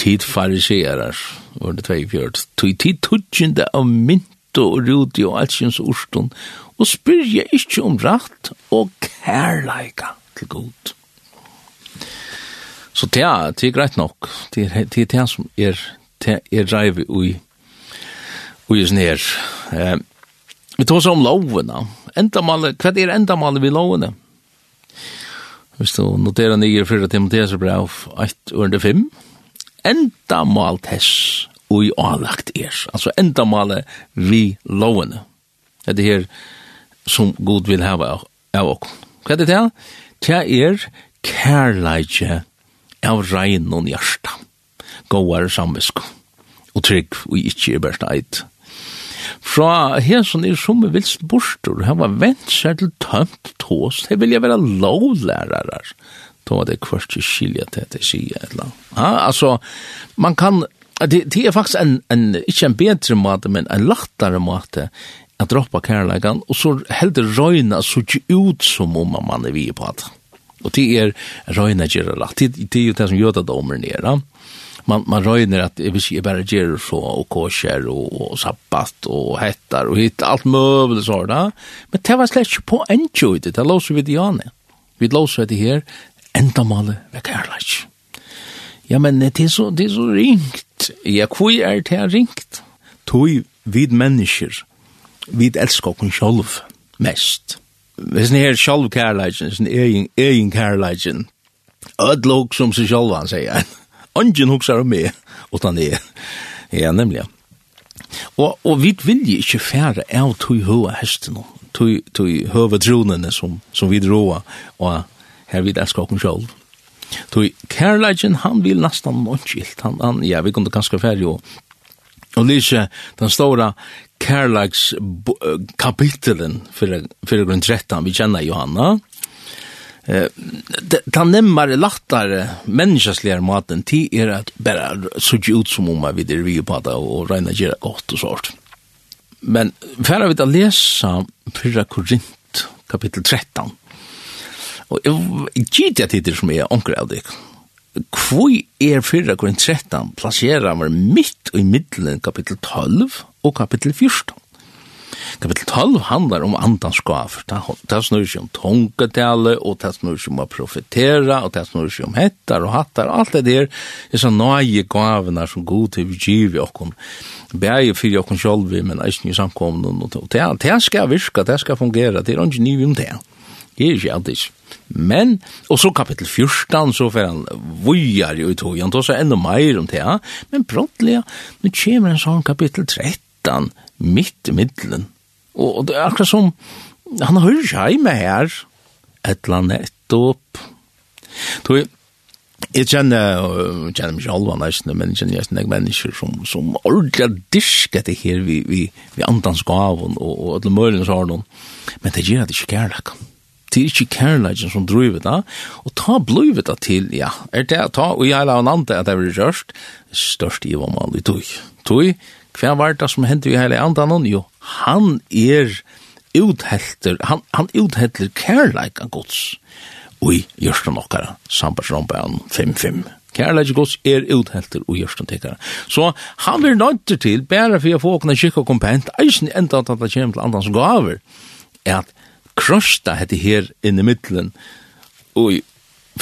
tid fariserar, var det 24, tog tid tutsjende av mynto og rudi og altsjens urstun, og spyrja ikkje om rett og kærleika til god. Så det er, det er greit nok, det er det, er det som er, det er reiv ui, ui, ui, ui, ui, ui, ui, ui, ui, ui, Endamålet, hva er endamålet vi lovene? Hvis du noterer nye fyrir Timotheus brev 1 under 5, endamål tess ui i avlagt er. Altså endamålet vi lovene. Det er her som Gud vil hava av oss. Hva er det til? Det er kærleidje av regn og hjärsta. Gåar samvisk og trygg og ikkje i bærsna eit. Fra her som er som vilst bostur, han var vent seg til tømt tås, det vil jeg være lovlærere. Då var det kvart til skilja til det sier et eller annet. Ja, altså, man kan, det, det er faktisk en, en, ikke en bedre måte, men en lattere måte, at droppa kærleikan, og så heldur røyna så ikke ut som om man er vi på det. Og det er røyna gjerra rett, det, det er jo det som gjør det domer nere man man röjer att det vill säga bara ger så och kosher och, och sabbat och hettar och hit allt möbel så där. Men det var släck på enjoy det. Det låser vi det an. Vi låser det här ända mal med kärlek. Ja men det är så det är så ringt. Ja kvui är det ringt. Tui vid människor. Vid älskar oss själv mest. Hvis ni her sjálf kærleikjen, sin egen, egen kærleikjen, ödlok som sig sjálf han sier, Ungen hugsar om meg, utan det ja, nemlig. Og, og vi vil jo ikke fære av tog høa hesten, tog, tog høva tronene som, som vi droa, og her vid elskar okken sjálf. Tog kærleidjen, han vil nesten noenskilt, han, han, ja, vi kunne ganske fære jo, og lyse den stora kærleids kapitelen for, for grunn 13, vi kjenner Johanna, eh ta nemmare lattare människasliga maten ti är att bara så ut som om vi det vi på det och rena göra godt och sånt. Men färra vi att läsa 4 Korint kapitel 13. Och jag gitt tider som er onker av det. Hvor er 4 Korint 13 placerar man mitt i middelen kapitel 12 og kapitel 14. Kapitel 12 handlar om andans gav. Det snur seg om tungetale, og det snur seg om å profetera, og det snur seg om hettar og hattar. Alt det der er så nøye gavene som god til vi giv i okken. Bæg fyrir okken sjolvi, men eisen i samkomnen. Og det, det skal virka, det skal fungera, det er ikke nye om det. Det er ikke alltid. Men, og så kapitel 14, så får han vujar i tog, han tar seg enda meir om det, men brottelig, nu kommer en sånn kapitel 13, mitt i middelen. Og, og det er akkurat som, han har hørt seg med her, et eller annet etterp. Så jeg, kjenner, jeg kjenner meg ikke alle nesten, men jeg kjenner jeg jeg mennesker som, som ordentlig disk etter her vi, vi, vi andans gaven og, og alle mølene har noen. Men det gjør at det ikke kærlek. Det er ikke kærleken som driver det, og ta blivet det til, ja, er det, ta, og jeg la en andre at det blir rørst, størst i hva man vil tog. Tog, hva var det som hendte i hele andan? Jo, han er uthelter, han, han uthelter kærleika gods Ui, gjørsten okkara, sambarsrombaen 5-5. Kærleika gods er uthelter og gjørsten tekara. Så han er nøyter til, bare for å få åkne kikk og kompent, eisen enda at det kommer til andans gaver, er at krosta hette her inne i middelen, og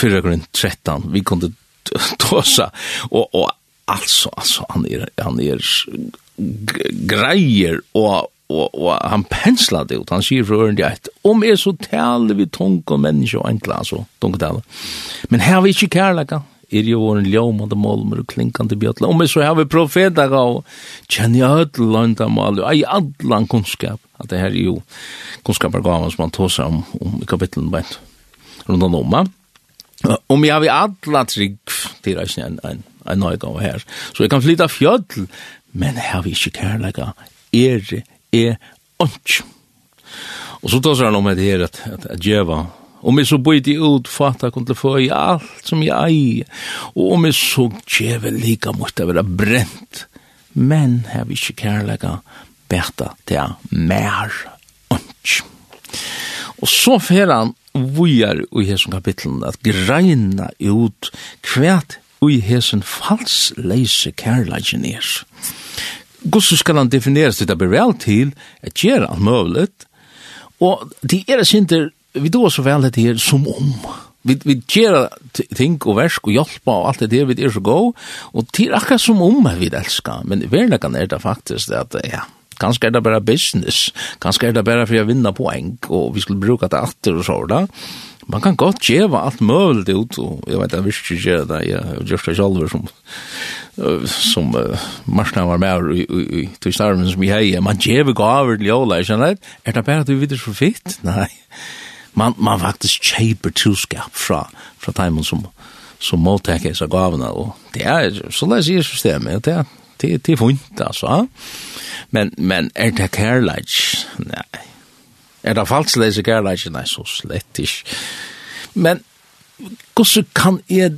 fyrir grunn 13, vi kunne tåsa, og, og alltså alltså han är han är grejer och och och han penslar det ut. Han säger för det att om är så tal vi tung och människa och enkla så tung tal men här vi inte kärleka. Är ju en ljum och de molmer och klinkande bjötla. Om är så har vi profeter och känner jag ett landa mal och i allan kunskap. Att det här är ju kunskap som man tar sig om om kapitlen bänt runt om om Om jag har alla trygg till en, en en nøyga og her. Så jeg kan flytta fjöll, men her vi ikke kærlega, er er onk. Og så tar han om det her at, at, at djeva, om jeg så bøyde i ut, fatta kom til å få i alt som jeg eier, og om jeg så djeva lika måtte være brent, men her vi ikke kærlega, bæta til mer onk. Og så fer han vujar i hesson kapitlen at greina ut kvært ui hesen fals leise kærleikin er. Gussu skal han defineres til det blir vel til at gjør alt mulig, og de er sinter, vi då så vel det her som om, vi, vi gjør ting og versk og hjelpa og alt det der, vi er så god, og det er akkurat som om vi elskar, men verlegan er det faktisk at, ja, Kanskje er det bare business, kanskje er det bare for å vinne poeng, og vi skulle bruka det atter og sånn, man kan godt gjeva alt møvelt ut, og jeg vet, jeg visste ikke gjøre det, jeg har gjort det selv som, som uh, marsna var med i, i, i, i starven som jeg heier, man gjeva gaver til jola jeg kjenner er det bare at du vet det for fitt? Nei, man, man faktisk kjeiper troskap fra, fra timen som, som måltekker seg gavene, og det er, så la jeg sier systemet, det er, det, det er funt, altså, men, men er det kærleik? Nei, Er det falsk lese kærleik? Nei, så slett ikke. Men hvordan kan jeg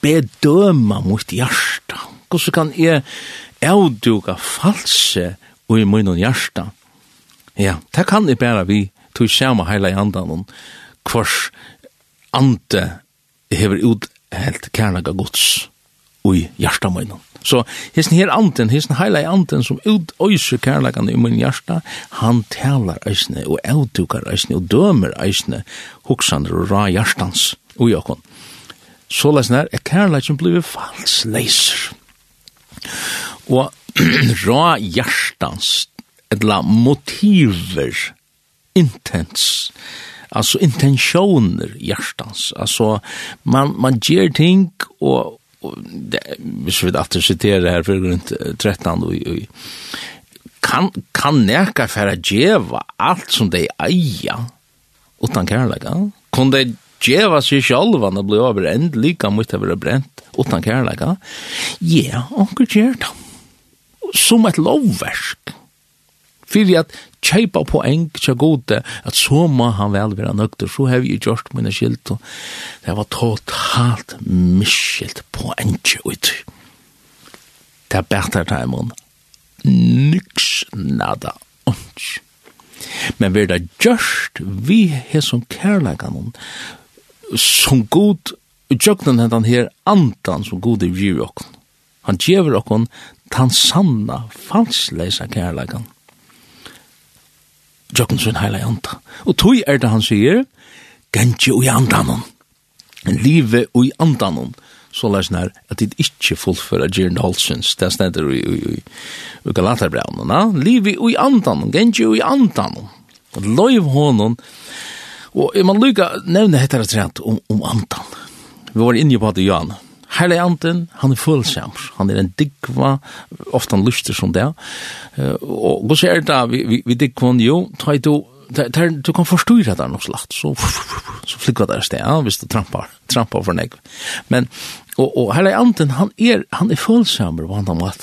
bedøme mot hjärsta? Hvordan kan jeg avduga false og i munnen hjärsta? Ja, det kan jeg bare vi tog samme heila i andan om hvers ande hever ut helt kærlega gods og i hjärsta munnen. Så hissen her anden, hissen i anten som utøyser kærleggene i min hjärsta, han talar eisne og avdukar eisne og dømer eisne hoksander og ra hjertans og jakon. Så lesner er kærleggen blivit falsleiser. Og ra hjertans, etla motiver, intens, altså intentioner hjärtans altså man man gjer ting og och det vi vet att her här grunn 13 och kan kan neka færa djeva alt som de eier utan kærleika. kan de djeva seg sjalvan og bli overend lika mot å være brent utan kærleika. Ja, yeah, onker gjer det. Som et lovverk. Fyrir at kjeipa på eng tja gode, at så må han vel være nøgter, så har vi gjort mine skilt, og det var totalt miskilt på eng tja ut. Det er bært her teimen. Nyks nada onts. Men vi er det gjørst, vi har som kærlegan, som god, utjøknen hentan her antan som god i vi okken. Han gjever okken tan sanna, falsleisa kærlegan jokken sin heila janta. Og tog er det han sier, gentje ui andanon, En live ui andanon, så lær snar at dit ikkje fullføra Gjern Holsens, det er snedder ui, ui, ui, ui Galaterbraunen, na? live ui andanon, gentje ui andanon, Og loiv honon, og man lukka nevne hetter at om, om andan. Vi var inne på det, Jan, Herlig Anten, han er følsammer. Han er en digva, ofte han lyster som det. Og hva er det vi, vi digvan jo, tar du, du kan forstyrra der noe slagt, så, så flykker der sted, ja, hvis du trampar, trampar for nek. Men, og, og Herlig Anten, han er, han er følsammer, hva han har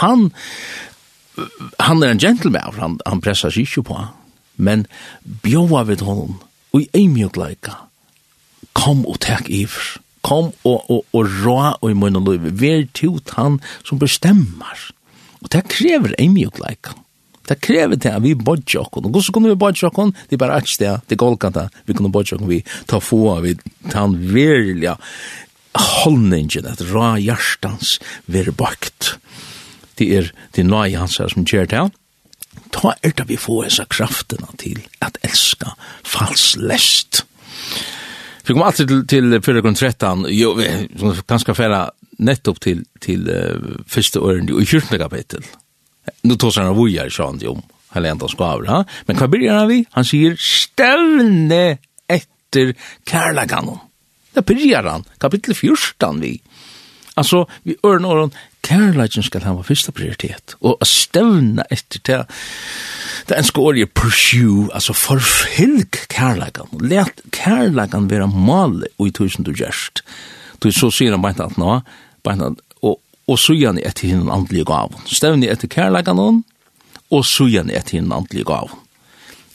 Han, han er en gentleman, han, han pressar seg ikke på, men bjóa vid honom, og i eimjøgleika, kom og tek iver, kom og, og, og rå og i munnen og liv, vær tjot han som bestemmer. Og det krever en mjukleik. Det krever det at vi bodger okken. Og hvordan kunne vi bodger okken? Det er bare et sted, det er golgata, vi kunne bodger okken, vi tar få av, vi tar en virlig holdningen, et rå hjertans være bakt. Det er det nøye hans her som gjør det Ta er det vi får disse kraftene til at elska falslest. lest. Vi kommer alltid till till förra kon 13. Jo, som kanske färra nettopp till till uh, første åren i 14 kapitel. Nu av vujar, sa han, jo, om enda skaver, ha? Men hva begynner han vi? Han sier, stevne etter kärlekanon. Det begynner han, kapittel 14 vi. Alltså, vi ørner åren, kærleikken skal hava fyrsta prioritet, og a stevna etter til det er en skårige pursue, altså forfylg kærleikken, let kærleikken vera male og i tusen du gjerst. Du så sier han beint at nå, beint at, og, og sujan etter hinn andlige gavn. Stevna etter kærleikken, og sujan etter hinn andlige gavn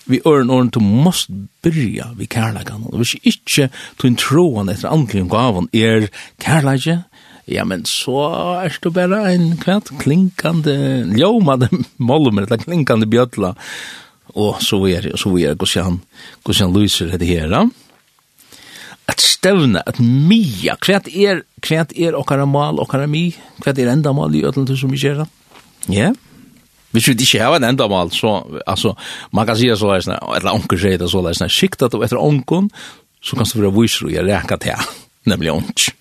vi øren åren du måst byrja vi kærleikan og hvis ikkje en troan etter andlige gavan er kærleikje Ja, men så er det bare en kvart klinkande, ljomade molmer, eller klinkande bjötla. Og så er det, så er det, hvordan, hvordan lyser det her, da? At stevne, at mia, kvart er, kvart er okkara mal, okkara mi, kvart er enda mal i ødelen som vi ser, da? Ja, Hvis vi ikke har en endamal, så, altså, man kan si det så der, eller onker sier det så der, skikta du etter onken, så kan du være viser og gjøre reka til, nemlig onker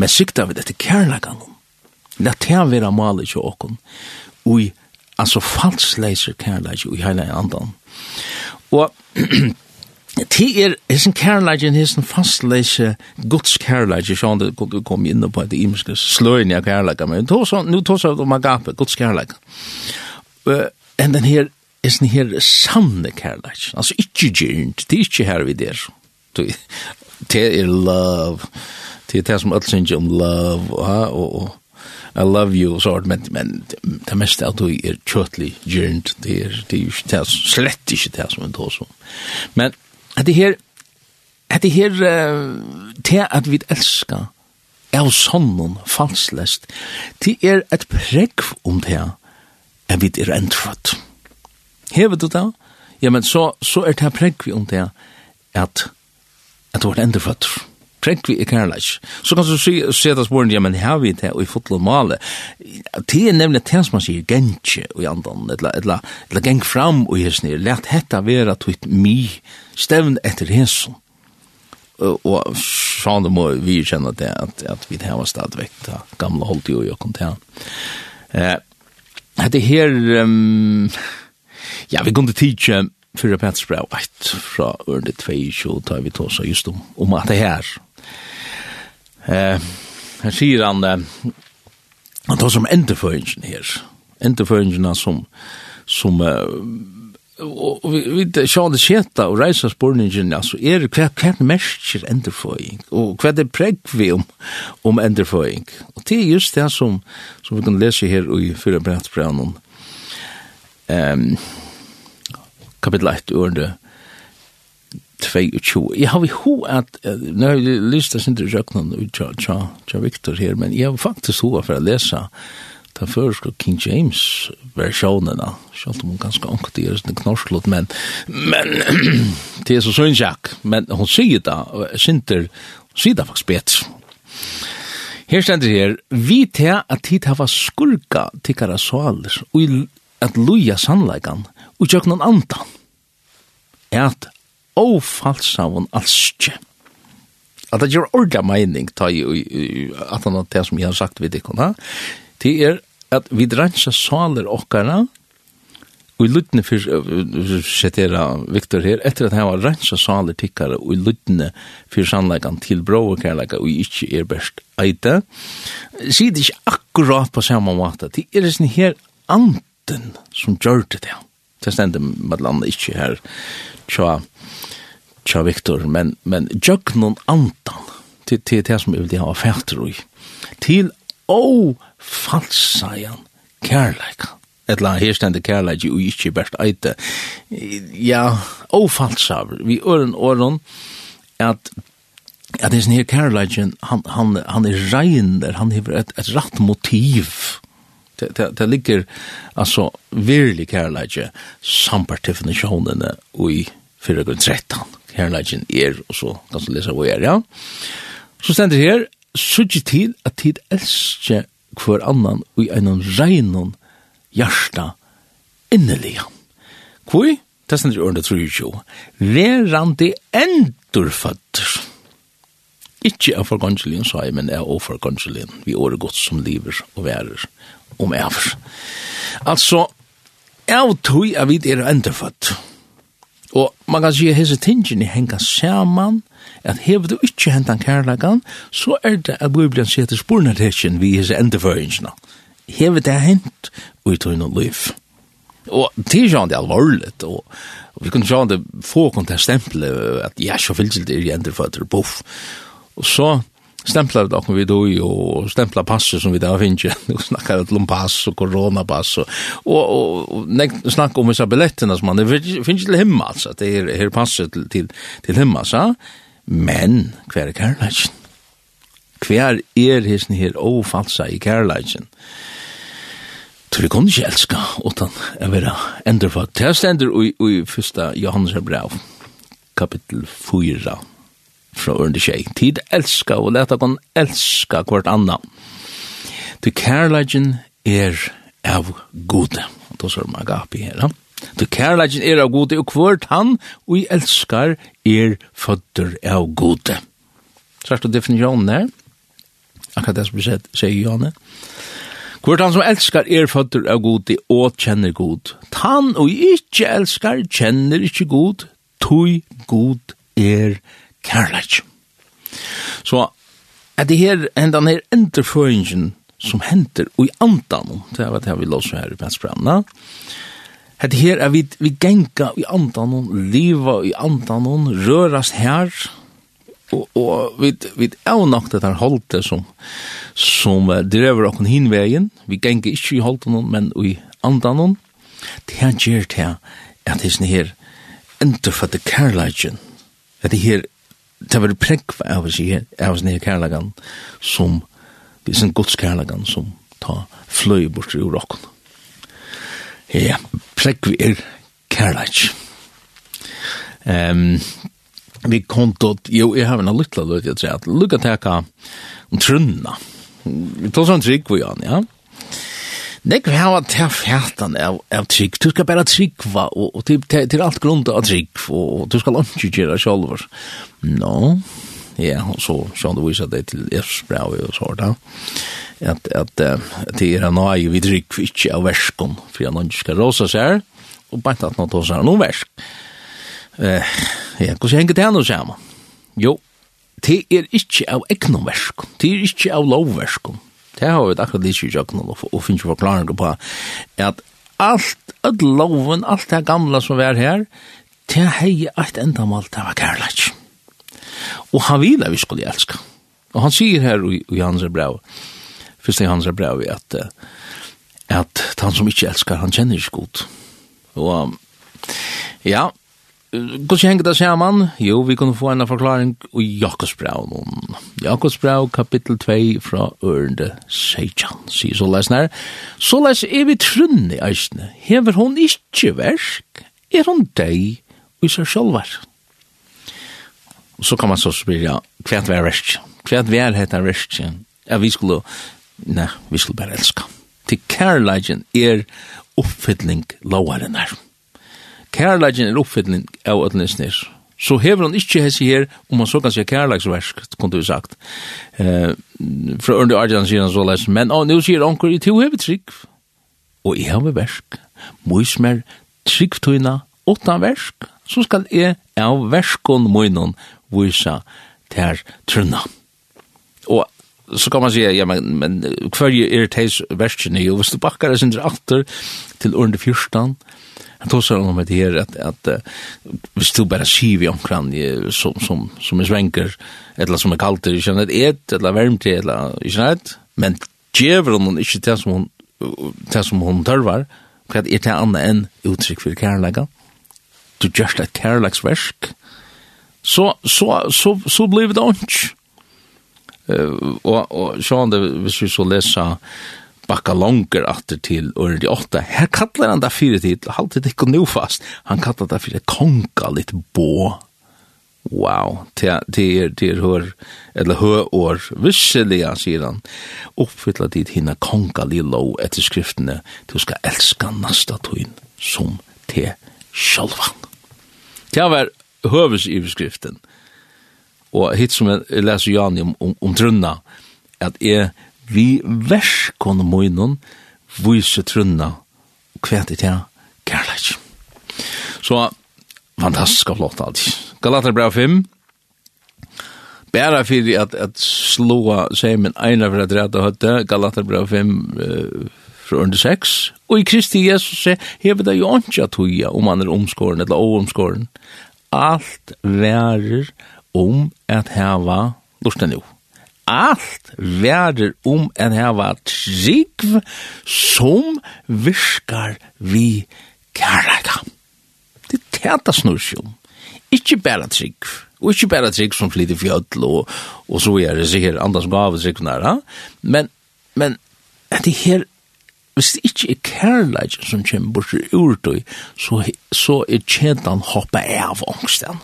men sikta vi dette til kærleikanon. La ta vera mali til okon, ui, altså falsleiser leiser ui heila i andan. Og Ti er hesen kærleikjen, hesen fastleise Guds kærleikjen, sånn det kunne komme inn på et imenske sløyne av kærleikjen, men nu tås av om agape, Guds kærleikjen. En den her, hesen her sanne kærleikjen, altså ikkje gyrnt, det er ikkje her vi der, det er love, det till det som öll synger om love och och I love you så men men det mesta att du är köttlig gyrnt det är det är ju det slett inte det som en tås men att det här att det här det att vi älskar av sonnen falslest det är ett prägg om det at vi er entrått hever du det? Ja men så, så er det prägg om det at at du er entrått prengt vi i kærleik. Så kan du se, se det sporen, ja, men her vi det, og i fotel og male. Det er nemlig det som man sier, gengje i andan, eller, eller, eller geng fram og hins nir, let hetta vera tuit mi, stevn etter hesson. Og sånn det må vi kjenne det, at, at vi det var stadvekt, da, gamle holdt jo i jo kontan. Eh, det her, um, ja, vi kunne tidsje, Fyra Petsbrau 1 fra Ørne 22 tar vi tåsa just om, om at det her Eh, han sier han, han tar som enterføringen her, enterføringen som, som, og vi sjá det sketa og reisa spurningin altså er hva hva merkir endurføying og hva det preg vi om om endurføying og det er just det som som vi kan lese her i fyrre brettbrevnen, om kapitel 1, orde 22. Jeg har vi ho at, nå har vi lyst til Sinter Røknan og tja, tja, tja Victor her, men jeg har faktisk ho for å lese den første King James versjonerna, selv om hun ganske anket i sin knorslått, men, men det er så sønnsjak, men hun sier da, Sinter, sier da faktisk betre. Her stender her, vi til at tid hava skurka tikkara saler, og at luja sannleikan, og tjøknan andan, at og falsavun alskje. At det gjør ordentlig mening, ta i, at han har det som jeg har sagt vid ikkona, det er at vi renser saler okkara, og i luttene for, setera Victor her, etter at han var rensa saler tikkara, og i luttene for sannleggan til bro og kærlega, og ikkje er best eite, sier det ikke akkurat på samme måte, det er sånn her anden som gjør det det. Det stendet med landet ikke her, tja, tja Viktor, men, men jøgnon andan, til, til det som jeg vil ha fætter i, til å falsajan kærleika. Et la her stendet kærleik og ikke best eite. Ja, å falsav vi øren åren, at at det er sånn her kærleika, han, han, han er regner, han har et, et rett motiv, Det, det, det ligger alltså virkelig kärleken samt definitionerna i förra grund 13. Kärleken er, og så kan du läsa vad er, ja. Så stender det her, sudje til at tid elskje hver annan og i einan reinon hjärsta innelige. Kvoi? Det stendur i ørende 23. Verandi endurfødder. Ikke av forgåndselien, sa jeg, men er av forgåndselien. Vi åre godt som lever og værer om æver. Altså, av tror er vi er endefødt. Og man kan si at hese tingene henger sammen, at hever du ikke hentan kærlagan, så er det at Bibelen sier til spornartetjen vi hese endeføringsna. Hever det hent og ut av noen liv. Og det er sånn det alvorlig, og vi kunne sånn det få kon til at jeg er så fyllt i endeføtter, buff. Og så stemplar det akkur vi doi og stempla passet som vi da finnje og snakka ut om pass og koronapass og, og, og, og snakka om disse billetterna som man finnje til himma altså, det er, er passet til, til, til himma så men hver er kærleitjen hver er hissen her ofalsa i kærleitjen Tror vi kunne ikke elska utan å være endrefag. Det er stender i, i fyrsta Johannes brev, kapittel 4, fra ørende tjei. Tid elska og leta kon elska kvart anna. Du kærleggen er av gode. Og da sør man gapi her. Du kærleggen er av gode, og kvart han og i elskar er fødder av gode. Sørst og definisjonen her. Akkurat det som vi sier i Janne. Kvart han som elskar er føtter av god, og kjenner god. Han og ikkje elskar kjenner ikkje god, tog god er kærleik. Så er det her, enda her enderføringen som henter og i andan, det er det vi låser her i Pensbranna, Det her er vi, vi genga i andan, liva i andan, rørast her, og, og vi, vi er nok det her holdte som, som drever okken hinvegen, vi genga ikke i holden, men i andan, det her gjør det her, at det er her enderfødte kærleikken, at det her det var prekk av oss i av oss nye kærlagan som det er en gods kærlagan som ta fløy bort i okken ja, prekk vi er kærlag um, vi kontot jo, jeg har en lytla løy jeg tror at lukka teka om trunna. Vi tar sånn trygg vi an, ja Nekv hava til fjertan av, av trygg. Du skal bare tryggva, og, og til, til, til alt grunn av trygg, og, og du skal ikke gjøre sjolver. No, ja, og så sjån du viser det til Efsbrau og så da, at, at, at det er noe vi trygg ikke av verskon, for jeg ikke skal rosa seg, og bare at noe tar seg noe versk. Uh, ja, hvordan henger det her nå sammen? Jo, det er ikke av egnom verskon, det er ikke av lovverskon, Det har vi akkurat lyst i jøkken og finnes jo forklaringer på at alt, alt loven, alt det gamla som var her, det hei eit endamal, det var kærleik. Og han vil vi skulle elska. Og han sier her i, i hans brev, først i hans brev, at, at han som ikke elskar, han kjenner ikke god. Og ja, Hvordan henger det sammen? Jo, vi kunne få en forklaring i Jakobsbrau. Jakobsbrau, kapittel 2, fra ørende Seijan, sier så lesen her. Så les er vi trunne i eisene. Hever hun ikke versk, er hun deg i seg sjølver. Så kan man så spyrja, hva er det versk? Hva er det hette versk? Ja, vi skulle, nei, vi skulle bare elska. Til kærleiken er oppfyllning lovaren her. Ja kærleikin er oppfylling av ødlensnir. Så hever han ikkje hessi her, om man så kan si kærleiksversk, kunne du sagt. Eh, fra Ørndi Arjan sier han så leis, men å, nu sier onker, i to hever trygg, og i hever versk, mois mer trygg tøyna, åttan versk, så skal jeg av verskon moinon vise ter trunna. Og så kan man säga ja men men kvar är det tes västchen ju visst backar det syns åter till under 14 Jag tror så om det här att att vi står bara skiv i omkran som som som är svänker eller som är kallt det känner det ett eller varmt eller i snart men ger hon inte det som hon det som hon tarvar vad är det en än uttryck för kärleken. Du just ett risk så så så så blev det inte. Och och så han det vi så läsa bakka longer atter til året i åtta. Her kallar han det fire tid, halte det ikke nå fast. Han kallar det fire konga litt bå. Wow, det er, det er hør, eller hør år, visseliga, sier han. Oppfylla dit hinna konga li lov etter skriftene, du skal elska nasta tuin som te sjálvan. Det var høvesyverskriften. Og hit som jeg leser Jan om, om, om trunna, at jeg vi verskon moinon vise trunna kvært i tja kærleik. Så fantastisk og flott alt. Galater brev 5 Bæra fyrir at, at slåa seimen eina fyrir at reda høtte, Galater brev 5 uh, fra under 6, og i Kristi Jesus se, hever det jo ikke at hoia om han er omskåren eller oomskåren. Alt værer om at heva lusten jo allt værer om en heva trygg som viskar vi kærleika. Det er tæta snursjum. Ikke bare trygg, og ikki bare trygg som flyter fjöll og, og så er det sikkert andras gav trygg nær, men, men det her hvis det ikke er kærleik som kommer bort ur tøy, så, så er kjedan hoppa av ångsten.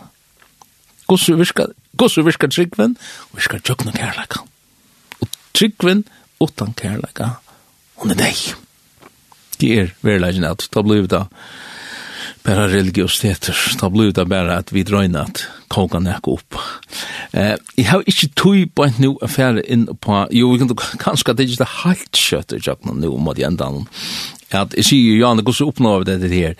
Hvordan virker det? Gossu virkar tryggven, og virkar tjøkna kærleika. Og tryggven utan kærleika, hon er deg. Det er verleggen at da blir det bare religiøsiteter, da blir det bare at vi drøyner at kogan nek opp. Eh, jeg har ikke tog på en nå affære inn på, jo, vi kan kanskje at det ikke er helt kjøtt i tjøkna nå, må de enda noen. At jeg sier, Janne, hvordan oppnår vi dette her?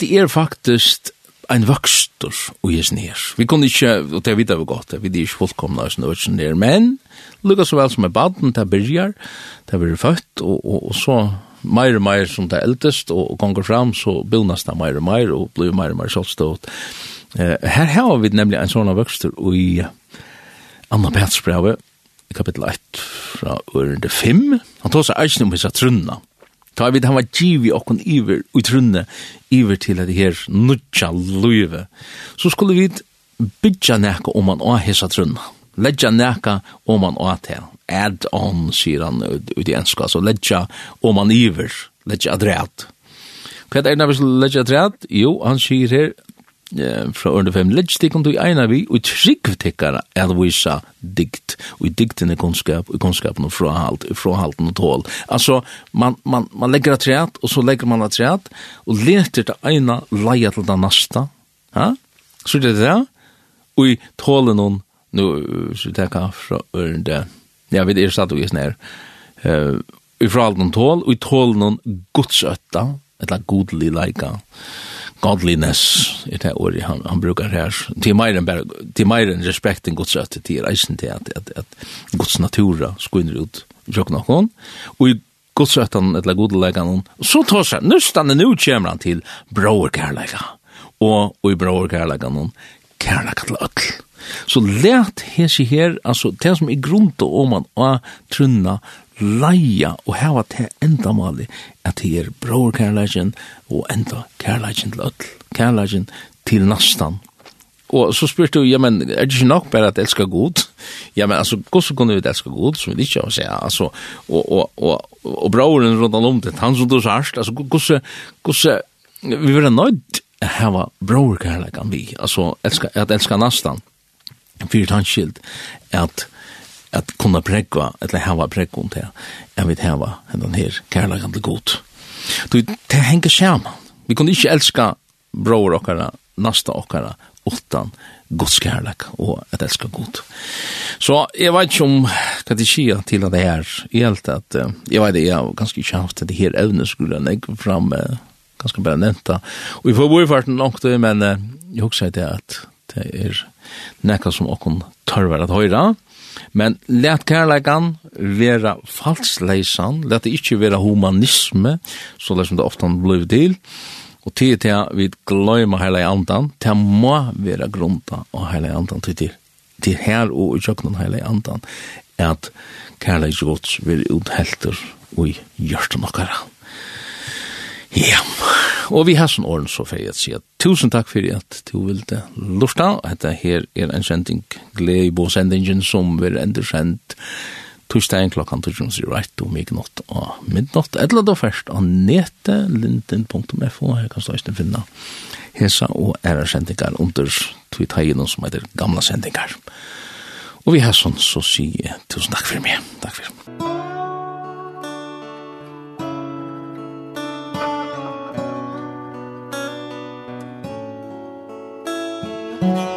Det er faktisk ein vøkstor og jes nær. Vi kunne ikkje, og det vet vi godt, vi er ikkje fullkomna og snøtsen nær, men lukka så vel som er baden, det byrjar, det blir født, og, og, og så meir og meir som det er eldest, og, og gonger fram, så bilnas det meir og meir, og blir meir og meir sjålstått. Uh, her har vi nemlig ein sånn vøkstor i Anna Petsbrevet, kapittel 1 fra ørende 5. Han tar seg eisen om hisa trunna. Ta vi han var givi okkon iver utrunne iver til at her nutja luive. Så skulle vi bytja neka om man å hesa trunna. Ledja neka om man å til. Add on, sier han ut i enska. Så ledja om man iver. Ledja adreat. Hva er det nærmest ledja adreat? Jo, han sier her fra Ørne 5 Leggstikken du eina vi og trygg tikkar er visa dikt. Og i dikten er kunnskap og kunnskapen og frahalt og frahalten og tål altså man, man, man legger et treat, og så legger man et treat, og leter til eina leia til den nasta ja? så det er det og i tålen noen nu så det kan fra Ørne ja vi er satt og gis snær. Uh, i frahalten og tål og i tålen noen godsøtta eller godlig leika godliness i det året han, han brukar här. Till mer än, bara, till mer än respekten Guds rätt til reisen til at, at, at Guds natura skunner ut tjock hon. Og i Guds rättan eller hon, så tar sig, nu nu kommer han till brorkärlega. Og, og i brorkärlega hon, kärlega til öll. Så lät hesi her, altså, det som i grunnt og om man og trunna, leia og hava til enda mali at det er bror kærleikin og enda kærleikin til öll, kærleikin til nastan. Og så spyrt du, ja, men er det ikke nok bare at elska god? Ja, men altså, hvordan kunne vi elska god, som vi ikke har sett, altså, og, og, og, og broren rundt om det, han som du sørst, altså, hvordan, hvordan, vi vil ha nøyt hava bror kærleikan vi, altså, elska, at elska nastan, fyrir tanskild, at, at at kunna prekva, eller hava prekva om det, jeg vil hava hendan her kærlagan til god. Du, det henger saman. Vi kunne ikke elska bror okkara, nasta okkara, utan Guds kærlek og at elska god. Så jeg vet ikke om hva det sier til at det er i alt at jeg vet det, jeg har ganske ikke haft det her evne skulle jeg legge fram ganske bare nevnta. Og vi får bo i farten nok det, men jeg husker det at det er nekka som okkon tørver at høyra. Men let kærleikan vera falsleisan, let det ikkje vera humanisme, så det som det ofta blir til, og tid til at vi gløyma heila andan, til må vera grunda av heila andan til til, til her og i kjøkkenen heila andan, at kærleik gods vil uthelter og i hjørsten okkara. Ja, og vi har sånn åren så fyrir at sier tusen takk fyrir at du vilde lufta. Hette her er en sending, glede i båsendingen som vil enda sendt torsdagen klokkan torsdagen sier right om ikke nått og midnått. Eller da først av nete linden.fo her kan stå finna hesa og æra sendingar under tvitegjen som heter gamla sendingar. Og vi har sånn så sier tusen takk fyrir meg. Takk fyrir meg. Musik